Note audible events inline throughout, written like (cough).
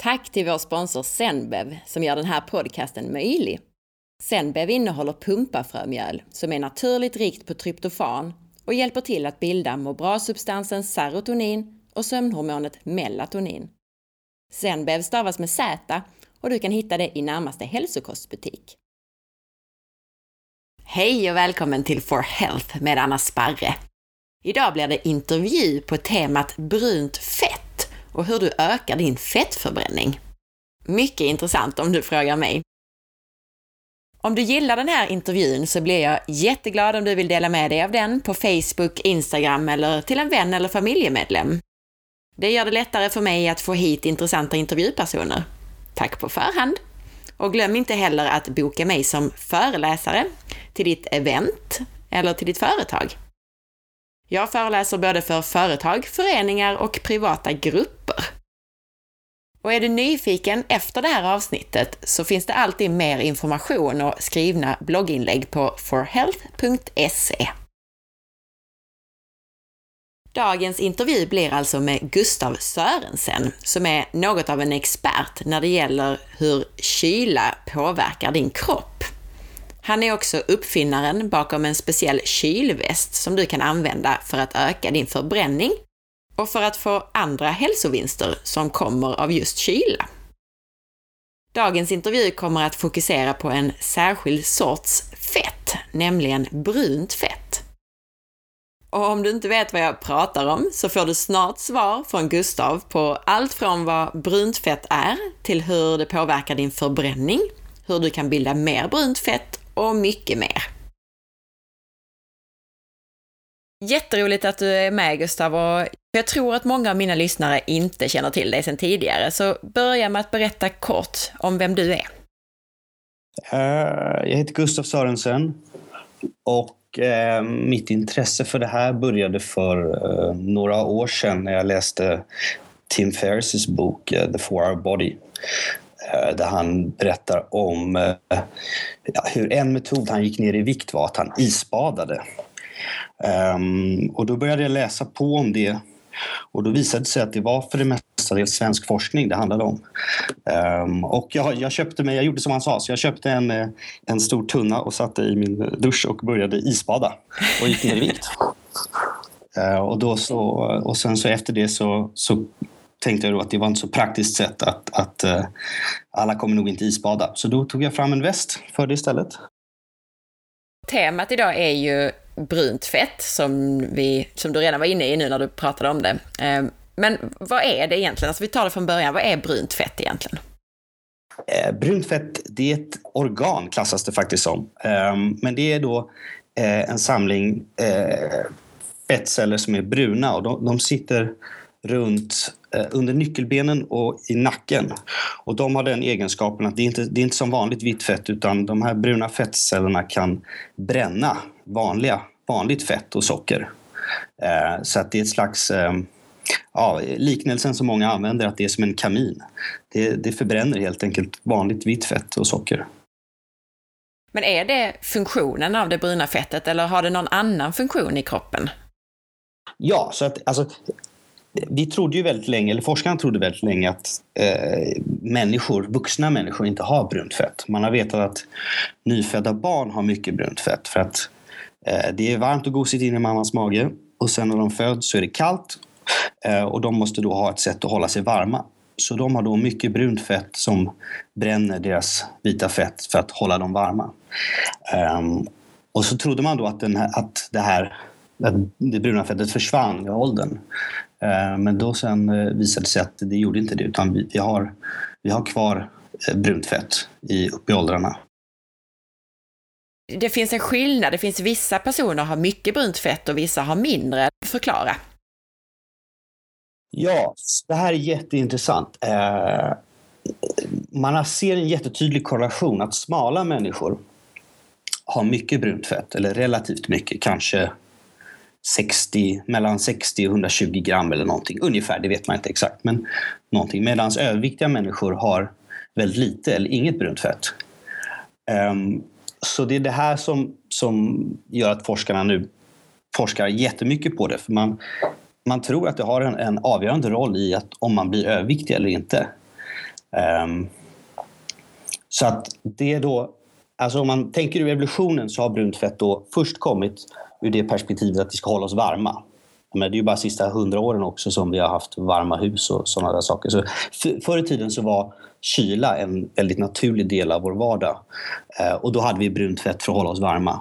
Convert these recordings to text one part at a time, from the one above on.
Tack till vår sponsor Zenbev som gör den här podcasten möjlig. Zenbev innehåller pumpafrömjöl som är naturligt rikt på tryptofan och hjälper till att bilda må bra-substansen serotonin och sömnhormonet melatonin. Zenbev stavas med Z och du kan hitta det i närmaste hälsokostbutik. Hej och välkommen till For Health med Anna Sparre. Idag blir det intervju på temat brunt fett och hur du ökar din fettförbränning. Mycket intressant om du frågar mig. Om du gillar den här intervjun så blir jag jätteglad om du vill dela med dig av den på Facebook, Instagram eller till en vän eller familjemedlem. Det gör det lättare för mig att få hit intressanta intervjupersoner. Tack på förhand! Och glöm inte heller att boka mig som föreläsare till ditt event eller till ditt företag. Jag föreläser både för företag, föreningar och privata grupper. Och är du nyfiken efter det här avsnittet så finns det alltid mer information och skrivna blogginlägg på forhealth.se. Dagens intervju blir alltså med Gustav Sörensen, som är något av en expert när det gäller hur kyla påverkar din kropp. Han är också uppfinnaren bakom en speciell kylväst som du kan använda för att öka din förbränning och för att få andra hälsovinster som kommer av just kyla. Dagens intervju kommer att fokusera på en särskild sorts fett, nämligen brunt fett. Och om du inte vet vad jag pratar om så får du snart svar från Gustav på allt från vad brunt fett är till hur det påverkar din förbränning, hur du kan bilda mer brunt fett och mycket mer. Jätteroligt att du är med Gustav och jag tror att många av mina lyssnare inte känner till dig sedan tidigare, så börja med att berätta kort om vem du är. Eh, jag heter Gustav Sörensen och eh, mitt intresse för det här började för eh, några år sedan när jag läste Tim Ferriss bok The Four Hour Body där han berättar om hur en metod han gick ner i vikt var att han isbadade. Um, och då började jag läsa på om det och då visade det sig att det var för det mesta svensk forskning det handlade om. Um, och jag, jag, köpte mig, jag gjorde som han sa, så jag köpte en, eh, en stor tunna och satte i min dusch och började isbada och gick ner i vikt. Uh, (laughs) och, då så, och sen så efter det så, så tänkte jag då att det var inte så praktiskt sätt att, att uh, alla kommer nog inte isbada. Så då tog jag fram en väst för det istället. Temat idag är ju brunt fett som, vi, som du redan var inne i nu när du pratade om det. Ehm, men vad är det egentligen? Alltså vi tar det från början. Vad är brunt fett egentligen? Eh, brunt fett, det är ett organ klassas det faktiskt som. Ehm, men det är då eh, en samling fettceller som är bruna och de, de sitter runt under nyckelbenen och i nacken. Och de har den egenskapen att det är inte det är inte som vanligt vitt fett utan de här bruna fettcellerna kan bränna vanliga, vanligt fett och socker. Eh, så att det är ett slags eh, ja, liknelsen som många använder, att det är som en kamin. Det, det förbränner helt enkelt vanligt vitt fett och socker. Men är det funktionen av det bruna fettet eller har det någon annan funktion i kroppen? Ja, så att alltså, vi trodde ju väldigt länge, eller forskarna trodde väldigt länge att eh, människor, vuxna människor inte har brunt fett. Man har vetat att nyfödda barn har mycket brunt fett för att Eh, det är varmt och gosigt inne i mammas mage och sen när de föds så är det kallt eh, och de måste då ha ett sätt att hålla sig varma. Så de har då mycket brunt fett som bränner deras vita fett för att hålla dem varma. Ehm, och så trodde man då att, den här, att det här att det bruna fettet försvann i åldern. Ehm, men då sen eh, visade det sig att det gjorde inte det utan vi, vi, har, vi har kvar brunt fett i, upp i åldrarna det finns en skillnad. Det finns vissa personer har mycket brunt fett och vissa har mindre. Förklara. Ja, det här är jätteintressant. Eh, man ser en jättetydlig korrelation att smala människor har mycket brunt fett, eller relativt mycket, kanske 60, mellan 60 och 120 gram eller någonting. Ungefär, det vet man inte exakt. Men någonting. Medan överviktiga människor har väldigt lite eller inget brunt fett. Um, så det är det här som, som gör att forskarna nu forskar jättemycket på det. För man, man tror att det har en, en avgörande roll i att om man blir överviktig eller inte. Um, så att det är då, alltså om man tänker ur evolutionen så har brunt fett då först kommit ur det perspektivet att vi ska hålla oss varma. Men det är ju bara de sista hundra åren också som vi har haft varma hus och sådana där saker. Så för, förr i tiden så var kyla en väldigt naturlig del av vår vardag. Eh, och då hade vi brunt fett för att hålla oss varma.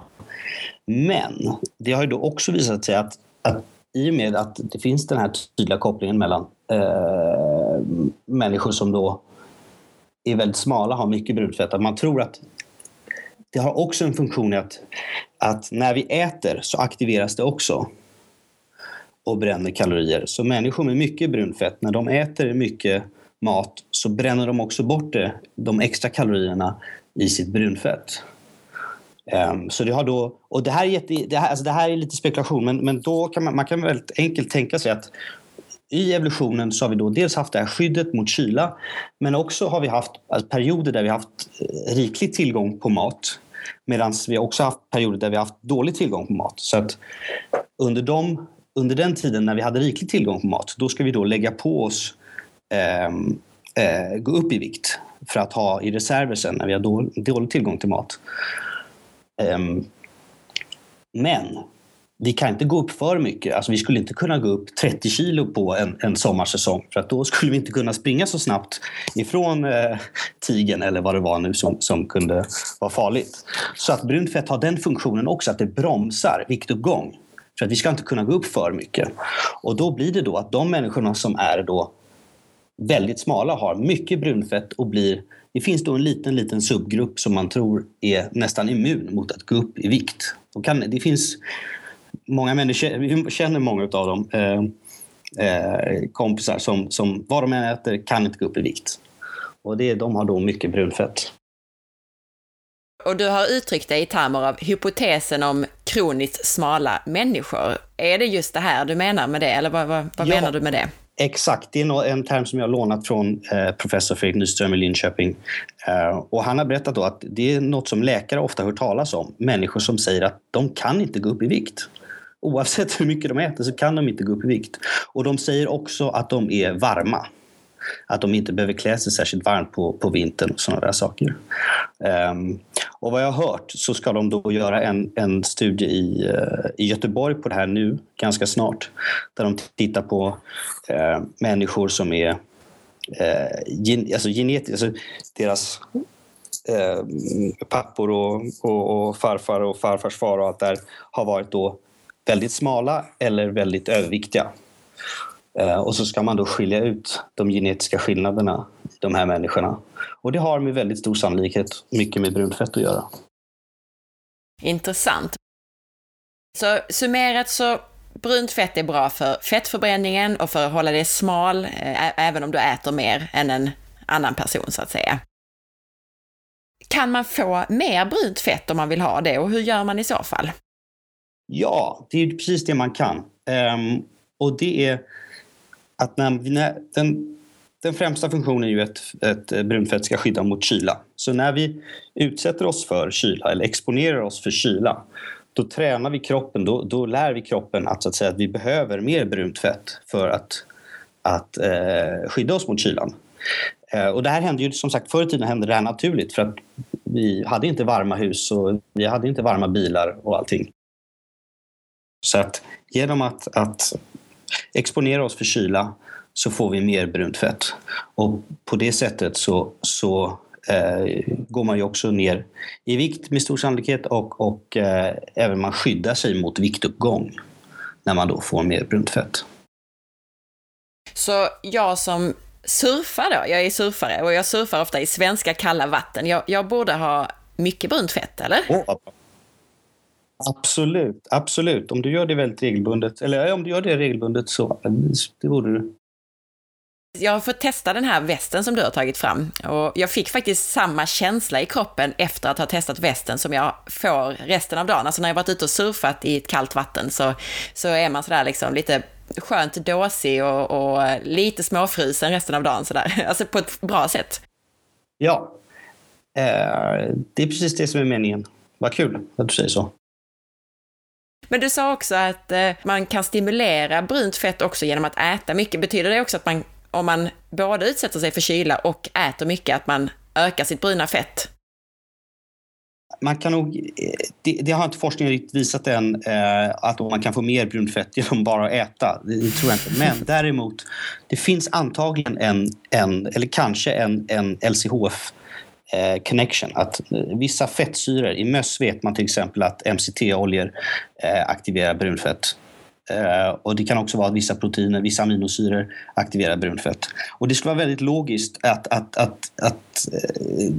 Men det har ju då också visat sig att, att i och med att det finns den här tydliga kopplingen mellan eh, människor som då är väldigt smala, har mycket brunt fett, att man tror att det har också en funktion i att, att när vi äter så aktiveras det också och bränner kalorier. Så människor med mycket brunfett, när de äter mycket mat så bränner de också bort det, de extra kalorierna i sitt brunfett. Um, så det har då, och det här är, jätte, det här, alltså det här är lite spekulation, men, men då kan man, man kan väldigt enkelt tänka sig att i evolutionen så har vi då dels haft det här skyddet mot kyla, men också har vi haft alltså perioder där vi haft eh, riklig tillgång på mat. Medan vi också haft perioder där vi haft dålig tillgång på mat. Så att under, de, under den tiden när vi hade riklig tillgång på mat, då ska vi då lägga på oss eh, eh, gå upp i vikt för att ha i reserver sen när vi har dålig, dålig tillgång till mat. Eh, men vi kan inte gå upp för mycket. Alltså vi skulle inte kunna gå upp 30 kilo på en, en sommarsäsong för att då skulle vi inte kunna springa så snabbt ifrån eh, tigen eller vad det var nu som, som kunde vara farligt. Så att brunt fett har den funktionen också att det bromsar viktuppgång. För att vi ska inte kunna gå upp för mycket. Och då blir det då att de människorna som är då väldigt smala har mycket brunfett och blir det finns då en liten, liten subgrupp som man tror är nästan immun mot att gå upp i vikt. De kan, det finns många människor, vi känner många av dem, eh, eh, kompisar som, som vad de än äter kan inte gå upp i vikt. Och det, de har då mycket brunfett. Och du har uttryckt dig i termer av hypotesen om kroniskt smala människor. Är det just det här du menar med det, eller vad, vad, vad ja. menar du med det? Exakt, det är en term som jag har lånat från eh, professor Fredrik Nyström i Linköping. Eh, och han har berättat då att det är något som läkare ofta hör talas om. Människor som säger att de kan inte gå upp i vikt. Oavsett hur mycket de äter så kan de inte gå upp i vikt. Och de säger också att de är varma att de inte behöver klä sig särskilt varmt på, på vintern och sådana där saker. Um, och vad jag har hört så ska de då göra en, en studie i, uh, i Göteborg på det här nu, ganska snart. Där de tittar på uh, människor som är uh, gen, alltså genetiskt, alltså deras pappor och, och, och, farfar och farfars far och allt där har varit då väldigt smala eller väldigt överviktiga. Eh, och så ska man då skilja ut de genetiska skillnaderna i de här människorna. Och det har med väldigt stor sannolikhet mycket med brunt fett att göra. Intressant. Så summerat så brunt fett är bra för fettförbränningen och för att hålla dig smal, eh, även om du äter mer än en annan person så att säga. Kan man få mer brunt fett om man vill ha det och hur gör man i så fall? Ja, det är precis det man kan. Um, och det är att när, när, den, den främsta funktionen är ju att ett eh, brunfett ska skydda mot kyla. Så när vi utsätter oss för kyla eller exponerar oss för kyla då tränar vi kroppen, då, då lär vi kroppen att, så att, säga, att vi behöver mer brunt fett för att, att eh, skydda oss mot kylan. Eh, och det här hände ju som sagt förr i tiden hände det här naturligt för att vi hade inte varma hus och vi hade inte varma bilar och allting. Så att genom att, att exponera oss för kyla så får vi mer brunt fett. Och på det sättet så, så eh, går man ju också ner i vikt med stor sannolikhet och, och eh, även man skyddar sig mot viktuppgång när man då får mer brunt fett. Så jag som surfar då, jag är surfare och jag surfar ofta i svenska kalla vatten. Jag, jag borde ha mycket brunt fett, eller? Oh, Absolut, absolut. Om du gör det väldigt regelbundet, eller om du gör det regelbundet så det borde du. Jag har fått testa den här västen som du har tagit fram och jag fick faktiskt samma känsla i kroppen efter att ha testat västen som jag får resten av dagen. Alltså när jag varit ute och surfat i ett kallt vatten så, så är man sådär liksom lite skönt dåsig och, och lite småfrusen resten av dagen sådär. (laughs) Alltså på ett bra sätt. Ja, eh, det är precis det som är meningen. Vad kul att du säger så. Men du sa också att eh, man kan stimulera brunt fett också genom att äta mycket. Betyder det också att man om man både utsätter sig för kyla och äter mycket, att man ökar sitt bruna fett? Man kan nog, eh, det, det har inte forskningen riktigt visat än, eh, att man kan få mer brunt fett genom bara att äta. Det, det, tror jag inte. Men däremot, det finns antagligen en, en eller kanske en, en LCHF Eh, connection. Att eh, vissa fettsyror, i möss vet man till exempel att MCT-oljor eh, aktiverar brunfett. Eh, och det kan också vara att vissa proteiner, vissa aminosyror aktiverar brunfett. Och det skulle vara väldigt logiskt att, att, att, att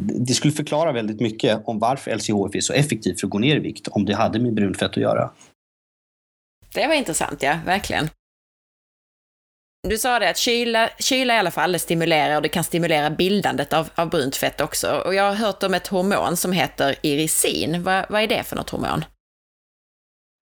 det skulle förklara väldigt mycket om varför LCHF är så effektivt för att gå ner i vikt, om det hade med brunfett att göra. Det var intressant, ja, verkligen. Du sa det att kyla, kyla i alla fall det stimulerar och det kan stimulera bildandet av, av brunt fett också. Och jag har hört om ett hormon som heter irisin. Va, vad är det för något hormon?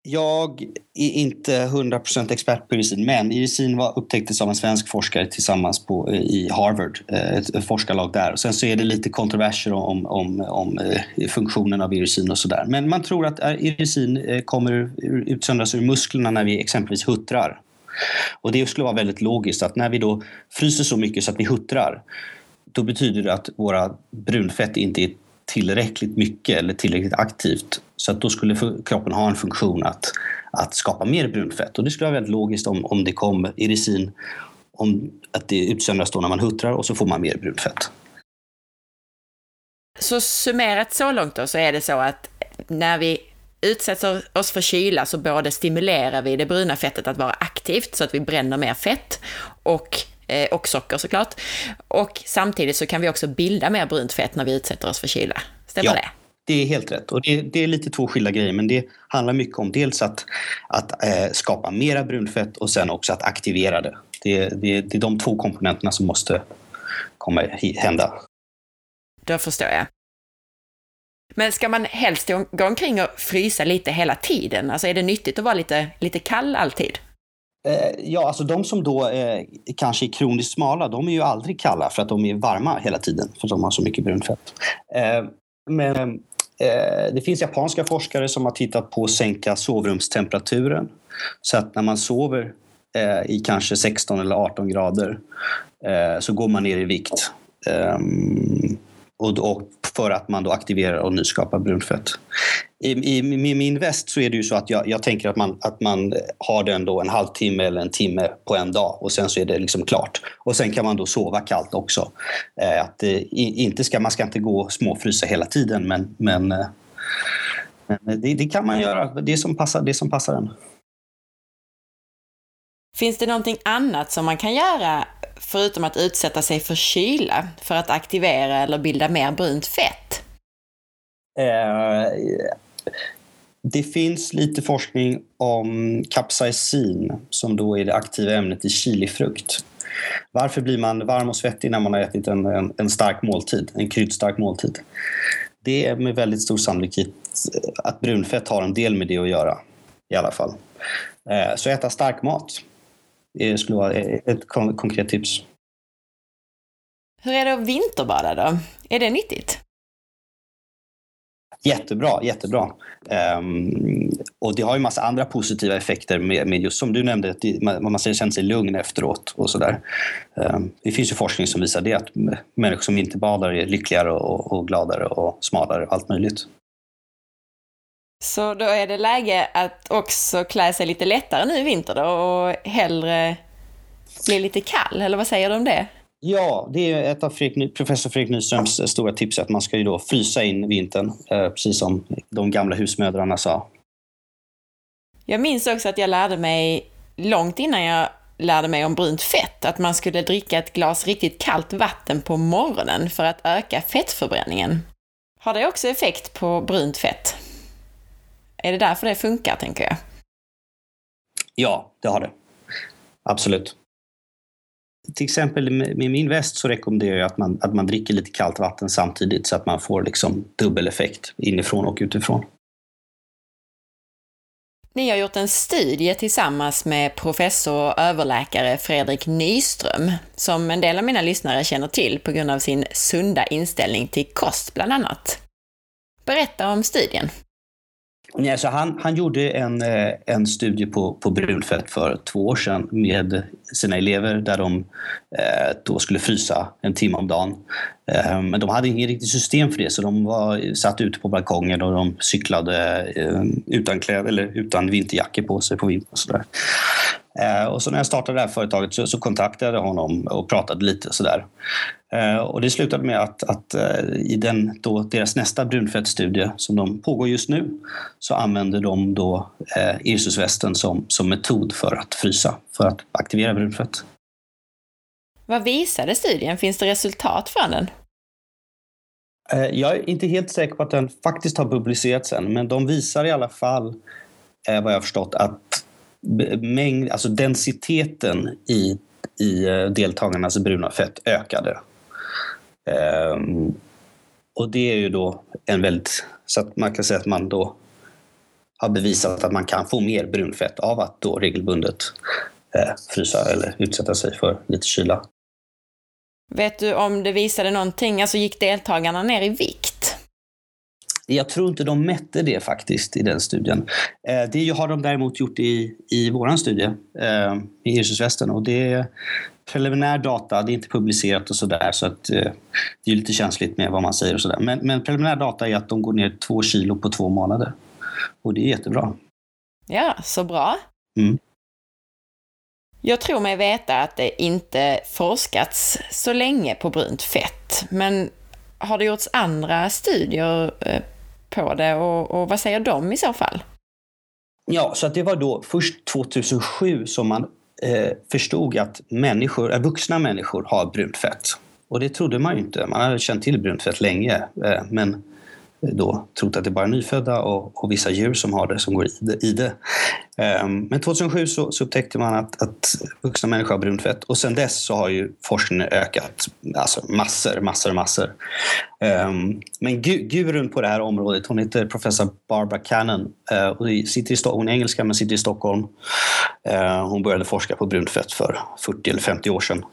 Jag är inte 100% expert på irisin, men irisin var upptäcktes av en svensk forskare tillsammans på, i Harvard, eh, ett forskarlag där. Och sen så är det lite kontroverser om, om, om eh, funktionen av irisin och sådär. Men man tror att irisin eh, kommer utsöndras ur musklerna när vi exempelvis huttrar. Och det skulle vara väldigt logiskt att när vi då fryser så mycket så att vi huttrar, då betyder det att våra brunfett inte är tillräckligt mycket eller tillräckligt aktivt. Så att då skulle kroppen ha en funktion att, att skapa mer brunfett. Och det skulle vara väldigt logiskt om, om det kom irisin, om att det utsöndras då när man huttrar och så får man mer brunfett. Så summerat så långt då så är det så att när vi utsätter oss för kyla så både stimulerar vi det bruna fettet att vara aktivt så att vi bränner mer fett och, eh, och socker såklart. Och samtidigt så kan vi också bilda mer brunt fett när vi utsätter oss för kyla. Stämmer ja. det? Det är helt rätt. Och det, det, är lite två skilda grejer, men det handlar mycket om dels att, att eh, skapa mera brunfett och sen också att aktivera det. Det, det. det är de två komponenterna som måste komma, hända. Då förstår jag. Men ska man helst gå omkring och frysa lite hela tiden? Alltså är det nyttigt att vara lite, lite kall alltid? Eh, ja, alltså de som då eh, kanske är kroniskt smala, de är ju aldrig kalla för att de är varma hela tiden, för att de har så mycket brunfett. Eh, men eh, det finns japanska forskare som har tittat på att sänka sovrumstemperaturen. Så att när man sover eh, i kanske 16 eller 18 grader eh, så går man ner i vikt. Ehm, och, och för att man då aktiverar och nyskapar brunfett. I, i, i min väst så är det ju så att jag, jag, tänker att man, att man har den då en halvtimme eller en timme på en dag och sen så är det liksom klart. Och sen kan man då sova kallt också. Eh, att, eh, inte ska, man ska inte gå och småfrysa hela tiden men, men, eh, men det, det, kan man göra, det som passar, det som passar en. Finns det någonting annat som man kan göra förutom att utsätta sig för kyla för att aktivera eller bilda mer brunt fett? Eh, det finns lite forskning om capsaicin, som då är det aktiva ämnet i chilifrukt. Varför blir man varm och svettig när man har ätit en, en, en stark måltid, en kryddstark måltid? Det är med väldigt stor sannolikhet att brunfett har en del med det att göra i alla fall. Eh, så äta stark mat det skulle vara ett konkret tips. Hur är det att vinterbada då? Är det nyttigt? Jättebra, jättebra. Um, och det har ju massa andra positiva effekter med, med just som du nämnde, att man, man känner sig lugn efteråt och sådär. Um, det finns ju forskning som visar det, att människor som inte badar är lyckligare och, och gladare och smalare och allt möjligt. Så då är det läge att också klä sig lite lättare nu i vinter då och hellre bli lite kall, eller vad säger du om det? Ja, det är ett av Fredrik, professor Fredrik Nyströms stora tips att man ska ju då frysa in vintern, eh, precis som de gamla husmödrarna sa. Jag minns också att jag lärde mig, långt innan jag lärde mig om brunt fett, att man skulle dricka ett glas riktigt kallt vatten på morgonen för att öka fettförbränningen. Har det också effekt på brunt fett? Är det därför det funkar, tänker jag? Ja, det har det. Absolut. Till exempel med min väst så rekommenderar jag att man, att man dricker lite kallt vatten samtidigt så att man får liksom dubbel effekt inifrån och utifrån. Ni har gjort en studie tillsammans med professor och överläkare Fredrik Nyström, som en del av mina lyssnare känner till på grund av sin sunda inställning till kost bland annat. Berätta om studien. Nej, så han, han gjorde en, eh, en studie på, på brunfett för två år sedan med sina elever där de eh, då skulle frysa en timme om dagen. Eh, men de hade inget riktigt system för det så de var satt ute på balkongen och de cyklade eh, utan kläder eller utan vinterjackor på sig på vintern. Och eh, och så när jag startade det här företaget så, så kontaktade jag honom och pratade lite sådär. Och det slutade med att, att i den, då, deras nästa brunfettstudie som de pågår just nu så använder de då eh, Irsusvästen som, som metod för att frysa, för att aktivera brunfett. Vad visade studien? Finns det resultat från den? Eh, jag är inte helt säker på att den faktiskt har publicerats än, men de visar i alla fall, eh, vad jag har förstått, att mängd, alltså densiteten i, i eh, deltagarnas bruna fett ökade. Um, och det är ju då en väldigt... Så att man kan säga att man då har bevisat att man kan få mer brunfett av att då regelbundet eh, frysa eller utsätta sig för lite kyla. Vet du om det visade någonting, alltså gick deltagarna ner i vikt? Jag tror inte de mätte det faktiskt i den studien. Eh, det har de däremot gjort i, i vår studie, eh, i Hirsusvästen. Och det är preliminär data, det är inte publicerat och sådär så att eh, det är lite känsligt med vad man säger och sådär. Men, men preliminär data är att de går ner två kilo på två månader. Och det är jättebra. Ja, så bra. Mm. Jag tror mig veta att det inte forskats så länge på brunt fett, men har det gjorts andra studier eh, på det och, och vad säger de i så fall? Ja, så att det var då först 2007 som man eh, förstod att människor, eh, vuxna människor har brunt fett. Och det trodde man ju inte. Man hade känt till brunt fett länge. Eh, men då trott att det bara är nyfödda och, och, vissa djur som har det, som går i det. I det. Um, men 2007 så, så, upptäckte man att, att vuxna människor har brunt fett och sen dess så har ju forskningen ökat alltså massor, massor, massor. Um, ehm, men gu, gurun på det här området, hon heter professor Barbara Cannon uh, och sitter i, hon är engelska men sitter i Stockholm. Uh, hon började forska på brunt fett för 40 eller 50 år sedan.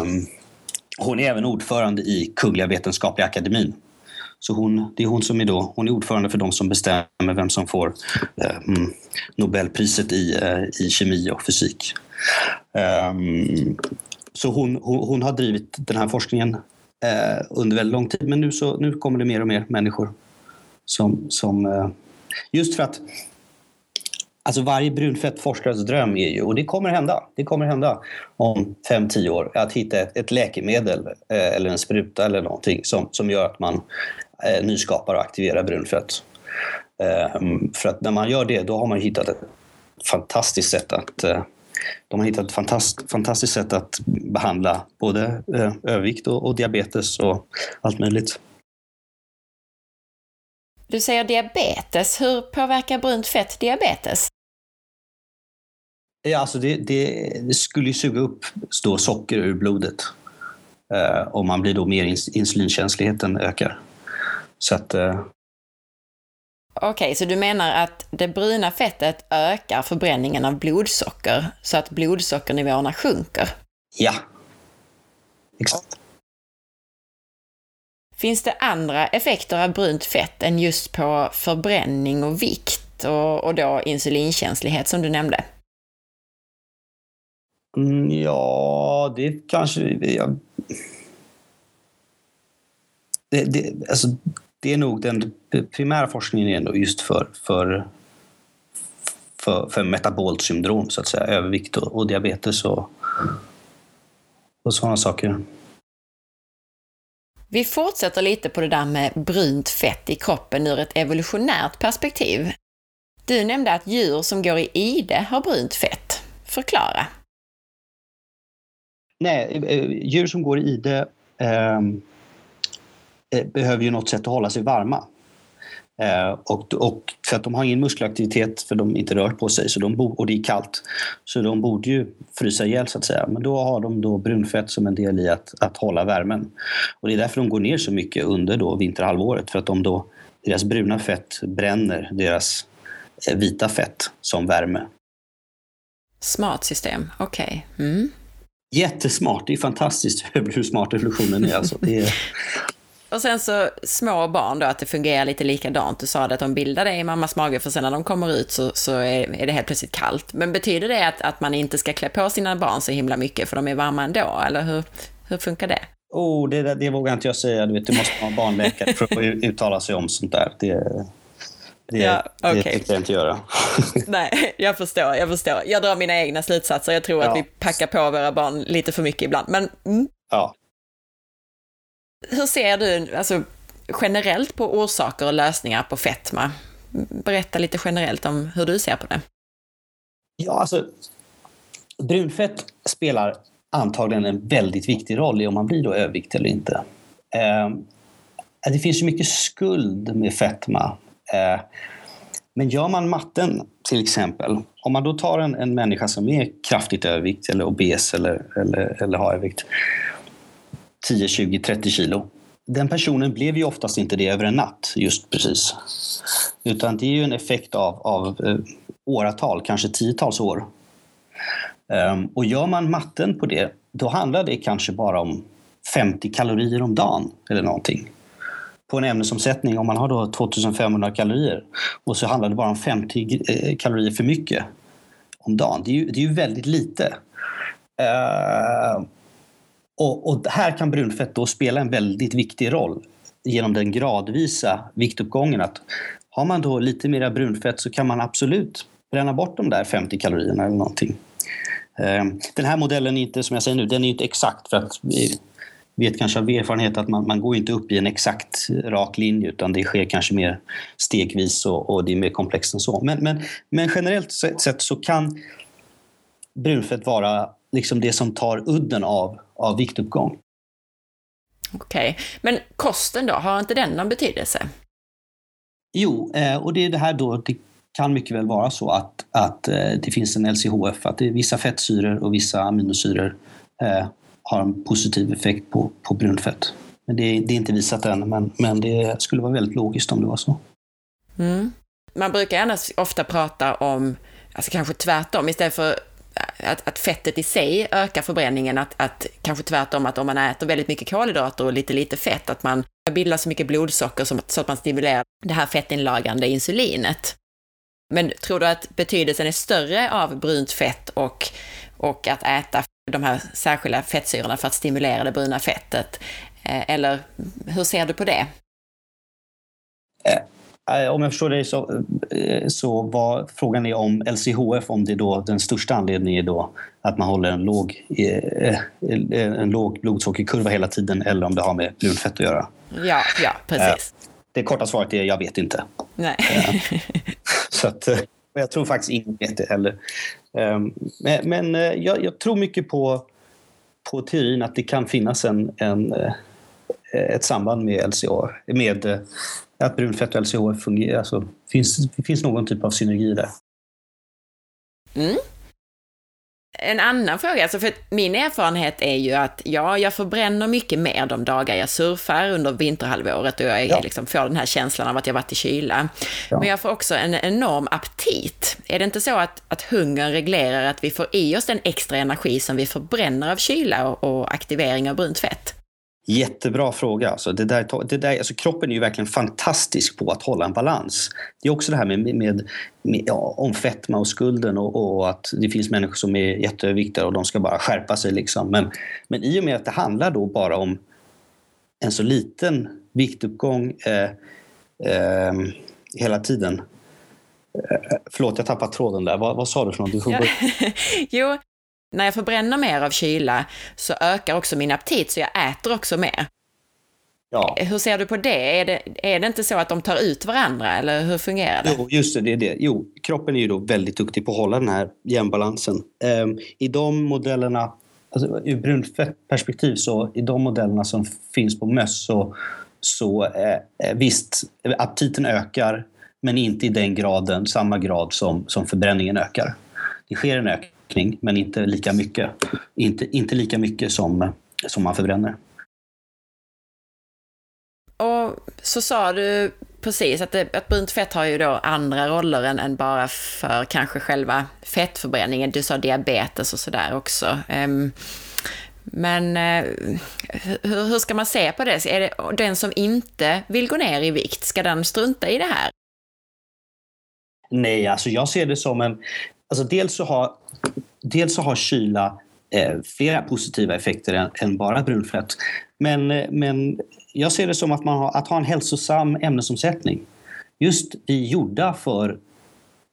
Um, hon är även ordförande i Kungliga Vetenskapliga Akademin så hon, det är hon som är, då, hon är ordförande för de som bestämmer vem som får eh, mm, Nobelpriset i, eh, i kemi och fysik. Um, så hon, hon, hon, har drivit den här forskningen eh, under väldigt lång tid men nu, så, nu kommer det mer och mer människor som, som eh, just för att Alltså varje brunfett forskares dröm är ju, och det kommer hända, det kommer hända om 5-10 år, att hitta ett, ett läkemedel eh, eller en spruta eller någonting som, som gör att man eh, nyskapar och aktiverar brunfett. Eh, för att när man gör det, då har man hittat ett fantastiskt sätt att eh, de har hittat ett fantast, fantastiskt sätt att behandla både eh, övervikt och, och diabetes och allt möjligt. Du säger diabetes. Hur påverkar brunt fett diabetes? Ja, alltså det, det, det skulle ju suga upp socker ur blodet. Eh, och man blir då mer insulinkänsligheten ökar. Så att... Eh... Okej, okay, så du menar att det bruna fettet ökar förbränningen av blodsocker så att blodsockernivåerna sjunker? Ja. Exakt. Finns det andra effekter av brunt fett än just på förbränning och vikt och, och då insulinkänslighet som du nämnde? Mm, ja, det kanske... Ja. Det, det, alltså, det är nog den primära forskningen nog just för, för, för, för metabolt syndrom, så att säga. Övervikt och, och diabetes och, och sådana saker. Vi fortsätter lite på det där med brunt fett i kroppen ur ett evolutionärt perspektiv. Du nämnde att djur som går i ide har brunt fett. Förklara. Nej, eh, djur som går i ide eh, behöver ju något sätt att hålla sig varma. Eh, och, och, för att de har ingen muskelaktivitet för de inte rör på sig så de och det är kallt. Så de borde ju frysa ihjäl så att säga. Men då har de då brunfett som en del i att, att hålla värmen. Och det är därför de går ner så mycket under då vinterhalvåret. För att de då, deras bruna fett bränner deras eh, vita fett som värme. Smart system, okej. Okay. Mm. Jättesmart, det är fantastiskt (laughs) hur smart evolutionen är. Alltså, det är (laughs) Och sen så små barn då, att det fungerar lite likadant. Du sa det att de bildar det i mammas mage, för sen när de kommer ut så, så är, är, det helt plötsligt kallt. Men betyder det att, att man inte ska klä på sina barn så himla mycket, för de är varma ändå? Eller hur, hur funkar det? Oh, det, det vågar inte jag säga. Du, vet, du måste vara barnläkare för att uttala sig om sånt där. Det, det, ja, okay. det tänker jag inte göra. (laughs) Nej, jag förstår, jag förstår. Jag drar mina egna slutsatser. Jag tror ja. att vi packar på våra barn lite för mycket ibland. Men, mm. ja. Hur ser du alltså, generellt på orsaker och lösningar på fetma? Berätta lite generellt om hur du ser på det. Ja, alltså brunfett spelar antagligen en väldigt viktig roll i om man blir då överviktig eller inte. Eh, det finns ju mycket skuld med fetma. Eh, men gör man matten till exempel, om man då tar en, en människa som är kraftigt övervikt eller obes eller, eller, eller har övervikt, 10, 20, 30 kilo. Den personen blev ju oftast inte det över en natt, just precis. Utan det är ju en effekt av, av eh, åratal, kanske tiotals år. Um, och gör man matten på det, då handlar det kanske bara om 50 kalorier om dagen eller någonting. På en ämnesomsättning, om man har då 2500 kalorier och så handlar det bara om 50 eh, kalorier för mycket om dagen. Det är ju, det är ju väldigt lite. Uh, och, och, här kan brunfett då spela en väldigt viktig roll genom den gradvisa viktuppgången. Att har man då lite mer brunfett så kan man absolut bränna bort de där 50 kalorierna eller någonting. Ehm, den här modellen är inte, som jag säger nu, den är inte exakt för att vi vet kanske av erfarenhet att man, man går inte upp i en exakt rak linje utan det sker kanske mer stegvis och, och det är mer komplext än så. Men, men, men generellt sett så kan brunfett vara liksom det som tar udden av, av viktuppgång. Okej, okay. men kosten då, har inte den någon betydelse? Jo, eh, och det är det här då, det kan mycket väl vara så att, att eh, det finns en LCHF, att är vissa fettsyror och vissa aminosyror eh, har en positiv effekt på, på brunfett. Men det, det är inte visat än, men, men det skulle vara väldigt logiskt om det var så. Mm. Man brukar annars ofta prata om, alltså kanske tvärtom, istället för att, att, fettet i sig ökar förbränningen, att, att kanske tvärtom att om man äter väldigt mycket kolhydrater och lite lite fett, att man bildar så mycket blodsocker som, så att man stimulerar det här fettinlagrande insulinet. Men tror du att betydelsen är större av brunt fett och, och att äta de här särskilda fettsyrorna för att stimulera det bruna fettet? Eh, eller hur ser du på det? Eh, Eh, om jag förstår dig så, eh, så var frågan är om LCHF, om det då den största anledningen är då att man håller en låg, en låg blodsockerkurva hela tiden eller om det har med brunfett att göra. Ja, ja precis. Det korta svaret är jag vet inte. Nej. (laughs) så att, jag tror faktiskt ingen vet det heller. Ehm, men, men jag, jag, tror mycket på, på teorin att det kan finnas en, en ett samband med LCA, med att brunfett och LCHF fungerar. Alltså, finns, finns någon typ av synergi där. Mm. En annan fråga, alltså för min erfarenhet är ju att ja, jag förbränner mycket mer de dagar jag surfar under vinterhalvåret och jag ja. liksom får den här känslan av att jag varit i kyla. Ja. Men jag får också en enorm aptit. Är det inte så att, att hungern reglerar att vi får i oss den extra energi som vi förbränner av kyla och, och aktivering av brunt fett? Jättebra fråga. Alltså det där, det där, alltså kroppen är ju verkligen fantastisk på att hålla en balans. Det är också det här med, med, med ja, om fetma och skulden och, och, att det finns människor som är jätteöverviktiga och de ska bara skärpa sig. Liksom. Men, men i och med att det handlar då bara om en så liten viktuppgång eh, eh, hela tiden. Eh, förlåt, jag tappade tråden där. Vad, vad sa du för något? Du (laughs) jo, när jag förbränner mer av kyla så ökar också min aptit, så jag äter också mer. Ja. Hur ser du på det? Är, det? är det inte så att de tar ut varandra, eller hur fungerar det? Jo, just det, det är det. Jo, kroppen är ju då väldigt duktig på att hålla den här jämnbalansen. Um, I de modellerna, alltså, ur brunfettperspektiv, så i de modellerna som finns på möss så, så eh, visst, aptiten ökar, men inte i den graden, samma grad som, som förbränningen ökar. Det sker en ökning ökning, men inte lika mycket. Inte, inte lika mycket som, som man förbränner. Och så sa du precis att, det, att brunt fett har ju då andra roller än, än, bara för kanske själva fettförbränningen. Du sa diabetes och sådär också. Um, Men eh, hur, hur ska man se på det? Är det den som inte vill gå ner i vikt, ska den strunta i det här? Nej, alltså jag ser det som en... Alltså dels så har, dels så har kyla eh, flera positiva effekter än, än bara brunfett. Men, eh, men jag ser det som att, man har, att ha en hälsosam ämnesomsättning. Just vi är gjorda för...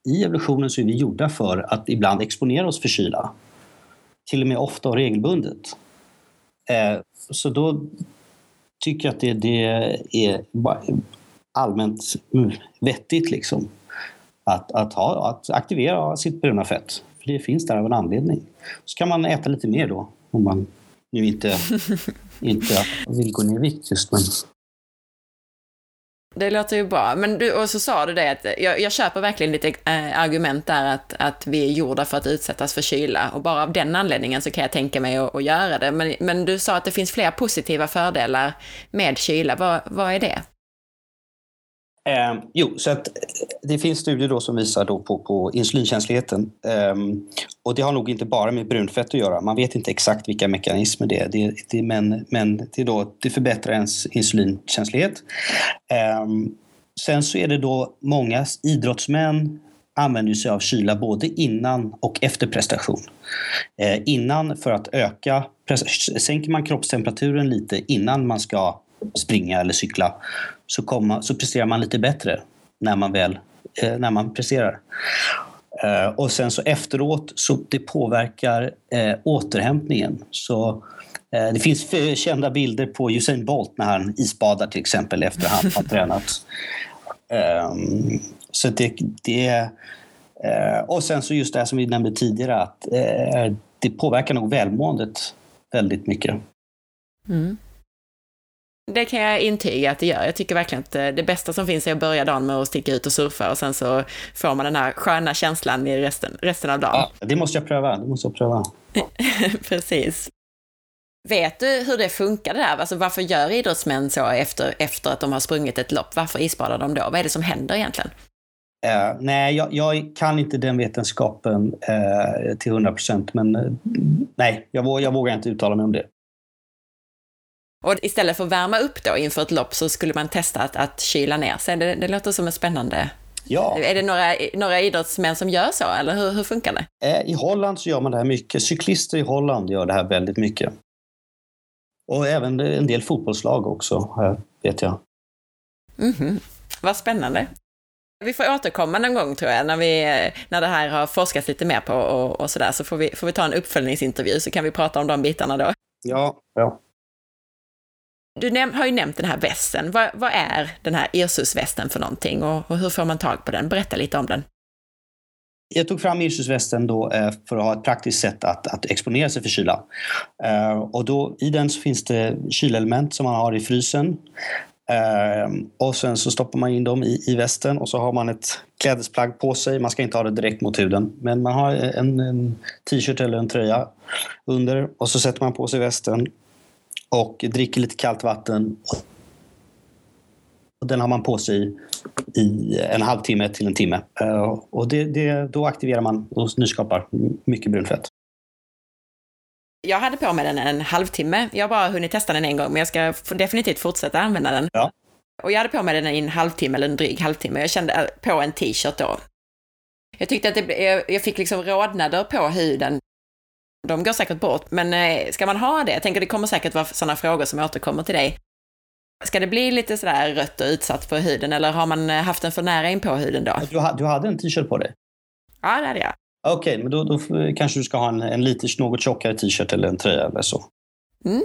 I evolutionen så är vi gjorda för att ibland exponera oss för kyla. Till och med ofta och regelbundet. Eh, så då tycker jag att det, det är allmänt vettigt liksom. Att, att, ha, att aktivera sitt bruna fett. För det finns där av en anledning. Så kan man äta lite mer då om man nu inte, (laughs) inte vill gå ner i vikt just. Men... Det låter ju bra. Men du, och så sa du det att jag, jag köper verkligen ditt äh, argument där att, att vi är gjorda för att utsättas för kyla och bara av den anledningen så kan jag tänka mig att, att göra det. Men, men du sa att det finns fler positiva fördelar med kyla. Vad, vad är det? Eh, jo, så att eh, det finns studier då som visar då på, på insulinkänsligheten. Eh, och det har nog inte bara med brunfett att göra. Man vet inte exakt vilka mekanismer det är. Det, det, men men det, då, det förbättrar ens insulinkänslighet. Eh, sen så är det då många idrottsmän använder sig av kyla både innan och efter prestation. Eh, innan för att öka, sänker man kroppstemperaturen lite innan man ska springa eller cykla så, komma, så presterar man lite bättre när man väl eh, när man presterar. Eh, och sen så efteråt så det påverkar eh, återhämtningen. Så eh, det finns kända bilder på Usain Bolt när han isbadar till exempel efter att han har (laughs) tränat. Ehm, så det, det eh, och sen så just det här som vi nämnde tidigare att eh, det påverkar nog välmåendet väldigt mycket. Mm. Det kan jag intyga att det gör. Jag tycker verkligen att eh, det bästa som finns är att börja dagen med att sticka ut och surfa och sen så får man den här sköna känslan i resten, resten av dagen. Ja, det måste jag pröva. Det måste jag pröva. (laughs) Precis. Vet du hur det funkar det där? Alltså varför gör idrottsmän så efter, efter att de har sprungit ett lopp? Varför isbadar de då? Vad är det som händer egentligen? Uh, nej, jag, jag, kan inte den vetenskapen uh, till 100 procent, men uh, nej, jag, jag vågar inte uttala mig om det. Och istället för att värma upp då inför ett lopp så skulle man testa att, att kyla ner sig. Det, det låter som en spännande... Ja. Är det några, några idrottsmän som gör så, eller hur, hur funkar det? Eh, I Holland så gör man det här mycket. Cyklister i Holland gör det här väldigt mycket. Och även en del fotbollslag också, vet jag. Mm -hmm. Vad spännande. Vi får återkomma någon gång tror jag, när, vi, när det här har forskats lite mer på och, och sådär, så får vi, får vi ta en uppföljningsintervju så kan vi prata om de bitarna då. Ja, ja. Du har ju nämnt den här västen. Vad, vad är den här Irsus-västen för någonting och, och, hur får man tag på den? Berätta lite om den. Jag tog fram Irsus-västen då eh, för att ha ett praktiskt sätt att, att exponera sig för kyla. Eh, och då, I den så finns det kylelement som man har i frysen. Eh, och sen så stoppar man in dem i, i västen och så har man ett klädesplagg på sig. Man ska inte ha det direkt mot huden. Men man har en, en t-shirt eller en tröja under och så sätter man på sig västen och dricker lite kallt vatten. Och den har man på sig i en halvtimme till en timme. Eh, och det, det, då aktiverar man och nyskapar mycket brunfett. Jag hade på mig den en halvtimme. Jag har bara hunnit testa den en gång, men jag ska definitivt fortsätta använda den. Ja. Och jag hade på mig den i en halvtimme, eller en dryg halvtimme. Jag kände på en t-shirt då. Jag tyckte att det, jag fick liksom rodnader på huden de går säkert bort, men eh, ska man ha det? Jag tänker det kommer säkert vara sådana frågor som återkommer till dig. Ska det bli lite sådär rött och utsatt på huden eller har man eh, haft den för nära in på huden då? Du, du hade en t-shirt på dig? Ja, det hade jag. Okej, okay, men då, då, kanske du ska ha en, en lite något tjockare t-shirt eller en tröja eller så. Mm.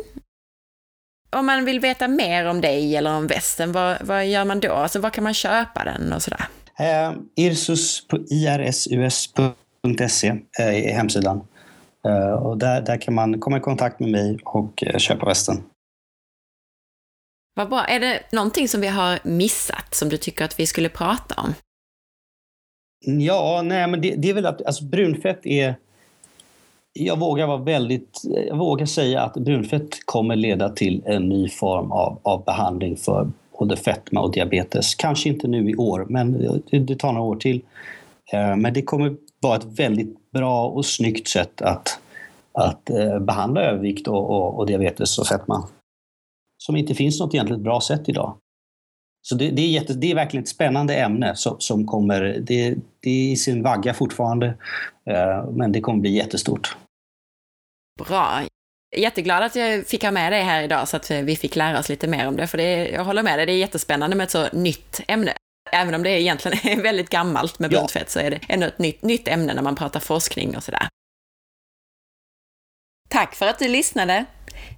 Om man vill veta mer om dig eller om västen, vad, vad gör man då? Alltså, var kan man köpa den och sådär? Eh, Irsus på irsus.se eh, är hemsidan. Eh, och där, där kan man komma i kontakt med mig och eh, köpa västen. Vad bra. Är det någonting som vi har missat som du tycker att vi skulle prata om? Ja, nej, men det, det är väl att alltså, brunfett är... Jag vågar vara väldigt... Jag vågar säga att brunfett kommer leda till en ny form av, av behandling för både fetma och diabetes. Kanske inte nu i år, men det, det tar några år till. Eh, men det kommer vara ett väldigt bra och snyggt sätt att att eh, behandla övervikt och, och, och, diabetes och fetma. Som inte finns något egentligen bra sätt idag. Så det, det är, jätte, det är verkligen ett spännande ämne som, som kommer, det, det, är i sin vagga fortfarande, eh, men det kommer bli jättestort. Bra. Jätteglad att jag fick ha med dig här idag så att vi fick lära oss lite mer om det, för det, jag håller med dig, det är jättespännande med ett så nytt ämne. Även om det egentligen (laughs) är väldigt gammalt med brunt fett så är det ändå ett nytt, nytt ämne när man pratar forskning och sådär. Tack för att du lyssnade!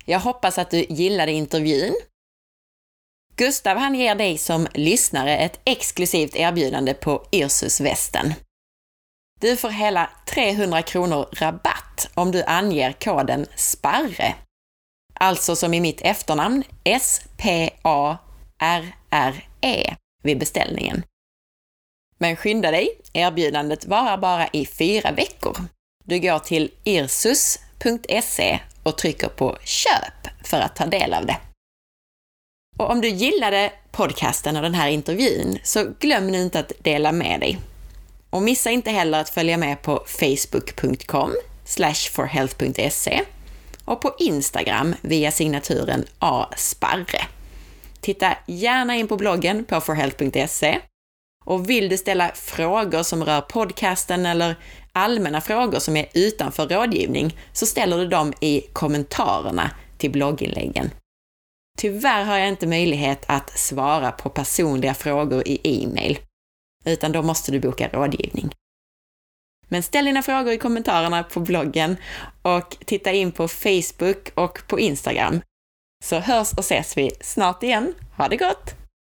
Jag hoppas att du gillade intervjun. Gustav han ger dig som lyssnare ett exklusivt erbjudande på Irsus-västen. Du får hela 300 kronor rabatt om du anger koden SPARRE. Alltså som i mitt efternamn S-P-A-R-R-E vid beställningen. Men skynda dig, erbjudandet varar bara i fyra veckor. Du går till irsus.se och trycker på köp för att ta del av det. Och om du gillade podcasten och den här intervjun, så glöm nu inte att dela med dig. Och missa inte heller att följa med på facebook.com forhealth.se och på Instagram via signaturen asparre. Titta gärna in på bloggen på forhealth.se och vill du ställa frågor som rör podcasten eller allmänna frågor som är utanför rådgivning så ställer du dem i kommentarerna till blogginläggen. Tyvärr har jag inte möjlighet att svara på personliga frågor i e-mail, utan då måste du boka rådgivning. Men ställ dina frågor i kommentarerna på bloggen och titta in på Facebook och på Instagram. Så hörs och ses vi snart igen. Ha det gott!